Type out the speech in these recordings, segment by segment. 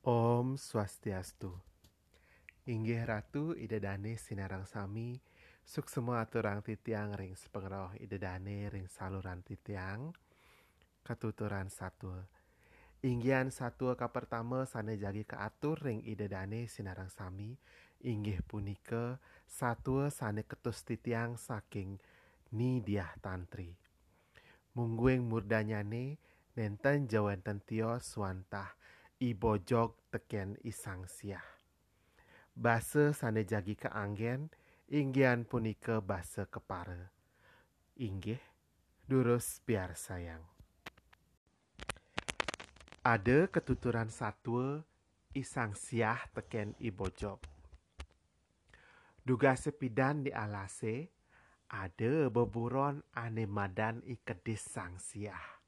Om Swastiastu. Inggih Ratu Idedane Sinarang Sami, suksema aturang titiang ring sepengroh Idedane ring saluran titiang, ketuturan satu. Inggian satu ka pertama sane jagi keatur ring Idedane Sinarang Sami, inggih punika satu sane ketus titiang saking Nidiah Tantri. Mungguing murdanyane nenten jawenten tio swantah ibojog teken isang siah. Basa sane jagi ke anggen, inggian punika basa kepara. Inggih, durus biar sayang. Ada ketuturan satwa isang siah teken ibojog. Duga sepidan di alase, ada beburon ane madan ikedis sang siah.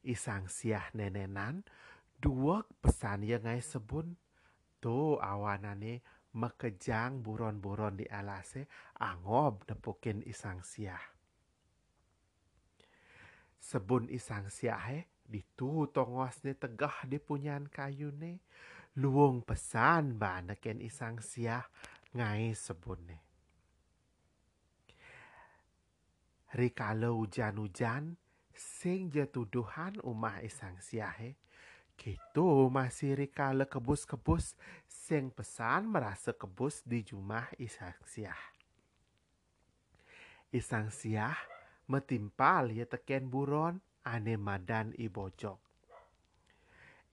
Isang siah nenenan dua pesan yang ngai sebun tu awanane makejang buron-buron di alase angob nepukin isang siah. Sebun isang siah he ditu tongos ne tegah di punyan kayu ne luung pesan banaken isang siah ngai sebun ne. Rikala hujan-hujan sing jatuduhan umah isang siah he Gitu masih rikala kebus-kebus sing pesan merasa kebus di jumah isang siah. Isang metimpal ya teken buron ane madan ibojok.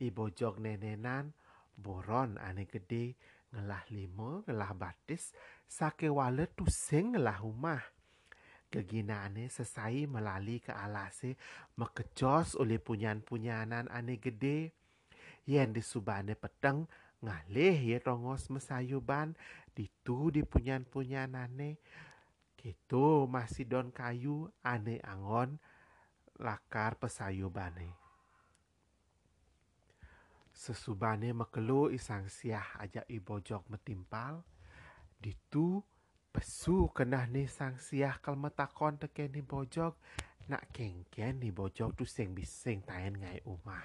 Ibojok nenenan buron ane gede ngelah limo ngelah batis sake wale tusing ngelah rumah. Keginane sesai melali ke alase mekecos oleh punyan-punyanan ane gede. Yen disubane peteng ngalih ya rongos mesayuban ditu di punyan-punyanane. Gitu masih don kayu ane angon lakar pesayubane. Sesubane mekelu isang siah aja ibojok metimpal. Ditu Pesu kenah ni sang siah kal metakon teken ni bojok nak kengken ni bojok tu sing bising tayen ngai umah.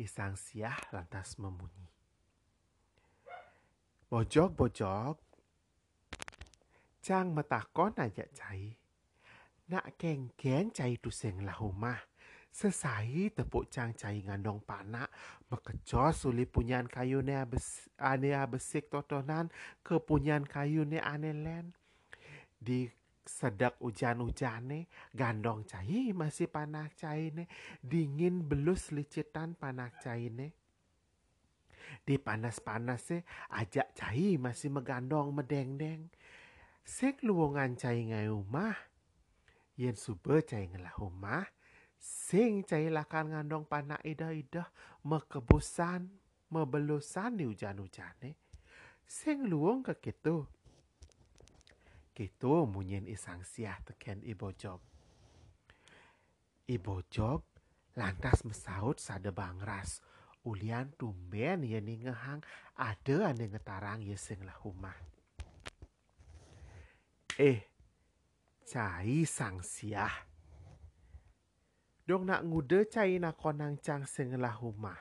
Isang siah lantas memunyi. Bojok bojok, cang metakon aja cai. Nak kengken cai tu sing lah umah. Sesai tepuk cang cai ngandong panak Mekecos suli punyan kayu ne abes, ane abesik totonan Ke punyan kayu ne ane len. Di sedak hujan-hujane Gandong cai masih panak cai ne Dingin belus licitan panak cai ne Di panas-panas se ajak cai masih megandong medeng-deng. Sek luongan cai ngai rumah Yen sube cai ngelah rumah Sing cai lakan ngandong panak ida-ida mekebusan, mebelusan di hujan-hujane. Sing luong ke kitu. Kitu munyin isang siah teken ibo job. Lantas mesaut sada bangras. Ulian tumben ya ni ngehang ada ane ngetarang ya sing lah rumah. Eh, cai sang siah dong nak ngude cai nak konang cang sengelah rumah.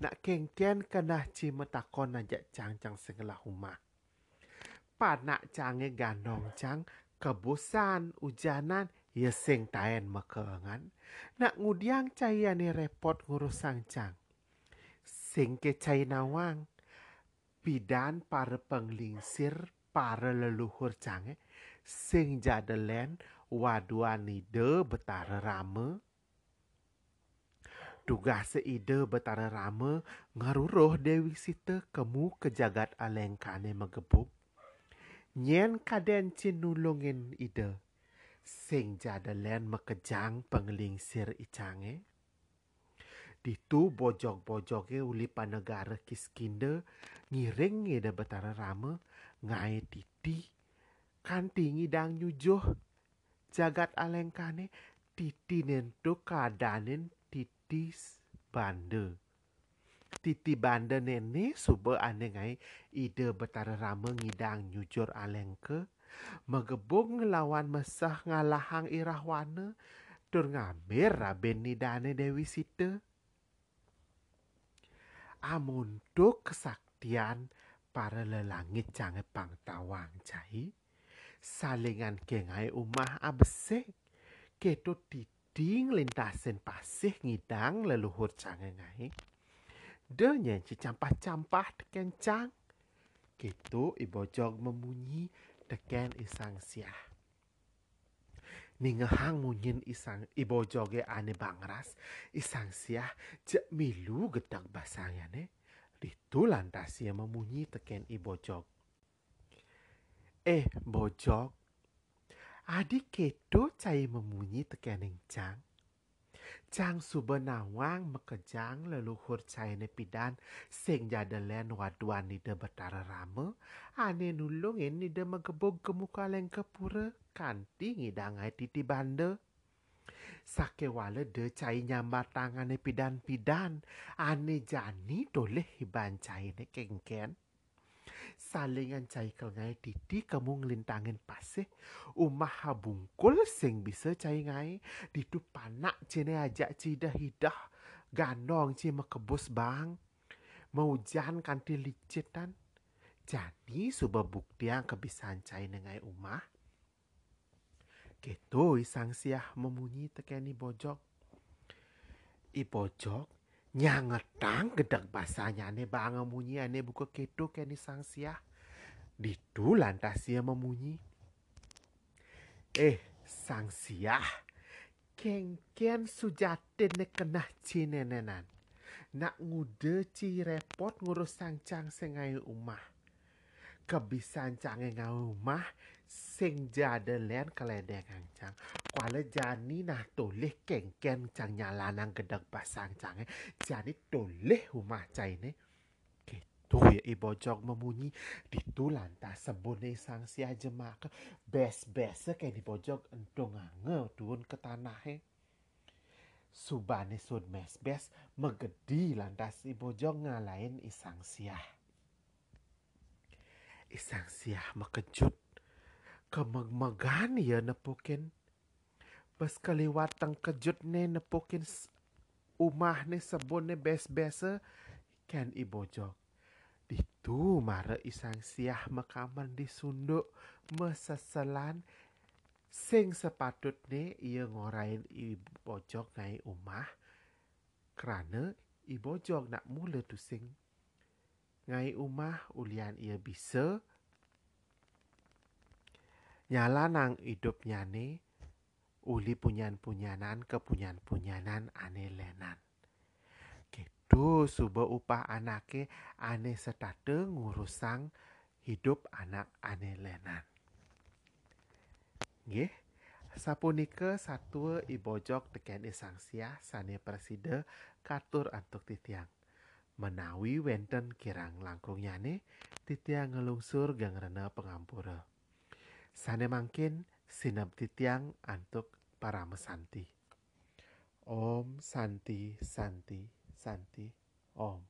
Nak kengken kena ci metakon aja cang cang sengelah rumah. Panak cange ganong cang kebusan ujanan ya sing taen mekengan. Nak ngudiang cai ane repot ngurusang cang. Sing ke cai nawang. Bidan para penglingsir para leluhur cange sing jadelen waduani de betara rama Duga seide betara rama ngaruruh Dewi Sita kemu kejagat alengkane megebuk. Nyen kaden cin nulungin ide. Sing jadalen mekejang penglingsir icange. Ditu bojok-bojoke uli panegara kiskinde ngiring ide betara rama ngai titi kanti ngidang nyujuh jagat alengkane titi nentu kadanen titi bande. Titi bande nene suba ane ngai ide betara rama ngidang nyujur alengke. Megebung ngelawan mesah ngalahang irahwana. Tur ngambil raben nidane Dewi Sita amuntuk kesaktian para lelangit jange pang tawang cai salingan gengai umah abesek keto diding lintasin pasih ngidang leluhur jange ngai denyen cicampah-campah kencang Gitu ibojog memunyi teken isang siah. Ningehang munyin isang ibojoge ane bangras isang siah jek milu gedak basangane. Ditu lantas ia memunyi teken ibojog. Eh bojog, adik keto cai memunyi teken cang. Chang subenawang mekejang leluhur caine pidan sing jadelen waduan nida betara rame ane nulungin nida megebog kemuka leng kepura kanti ngidangai titi bande. Sake wale de cai nyambar tangane pidan-pidan ane jani doleh hiban caine kengken salingan cai ngai titi kamu ngelintangin pasih. Umah habungkul sing bisa cai ngai. Ditu panak cene ajak cida hidah. Ganong cie makebus bang. Mau jan kanti licitan jadi suba bukti yang cai nengai umah. Keto isang siah memunyi tekeni bojok. I bojok nyangetang gedak basanya ane bang munyi ane buka keto keni sang sia. Ditu lantas ia memunyi. Eh, sang sia. Kengken sujatin ne kena cinenenan. Nak ngude ci repot ngurus sang cang sengai umah. Kebisan cange ngau umah sing jade len keledeng cang kuala jani nah toleh kengken cang nyalanang gedak basang cange jani toleh rumah cai ne gitu ya ibojok memunyi. Ditu lantas sebune sang sia jemak bes bes kayak di pojok entong ange turun ke tanah subane sud mes bes megedi lantas ibojok ngalain isang sia isang sia mekejut kemeg-megan ya nepukin. Pas keliwat tang kejut ne nepukin umah ne sebun ne bes-besa kan ibojok. Ditu mara isang siah makaman di sunduk meseselan sing sepatut ne ia ngorain ibojok ngai umah. Kerana ibojok nak mula tu sing ngai umah ulian ia bisa nyala nang hidupnya nih uli punyan-punyanan kepunyan-punyanan ane lenan. Gitu suba upah anake ane setate ngurusang hidup anak ane lenan. Nggih, sapunika satu ibojok teken isang sia sane preside katur antuk titiang. Menawi wenten kirang langkung nyane, titiang ngelungsur gang rena pengampura. Sane mangkin sinab titiang antuk para mesanti. Om Santi Santi Santi Om.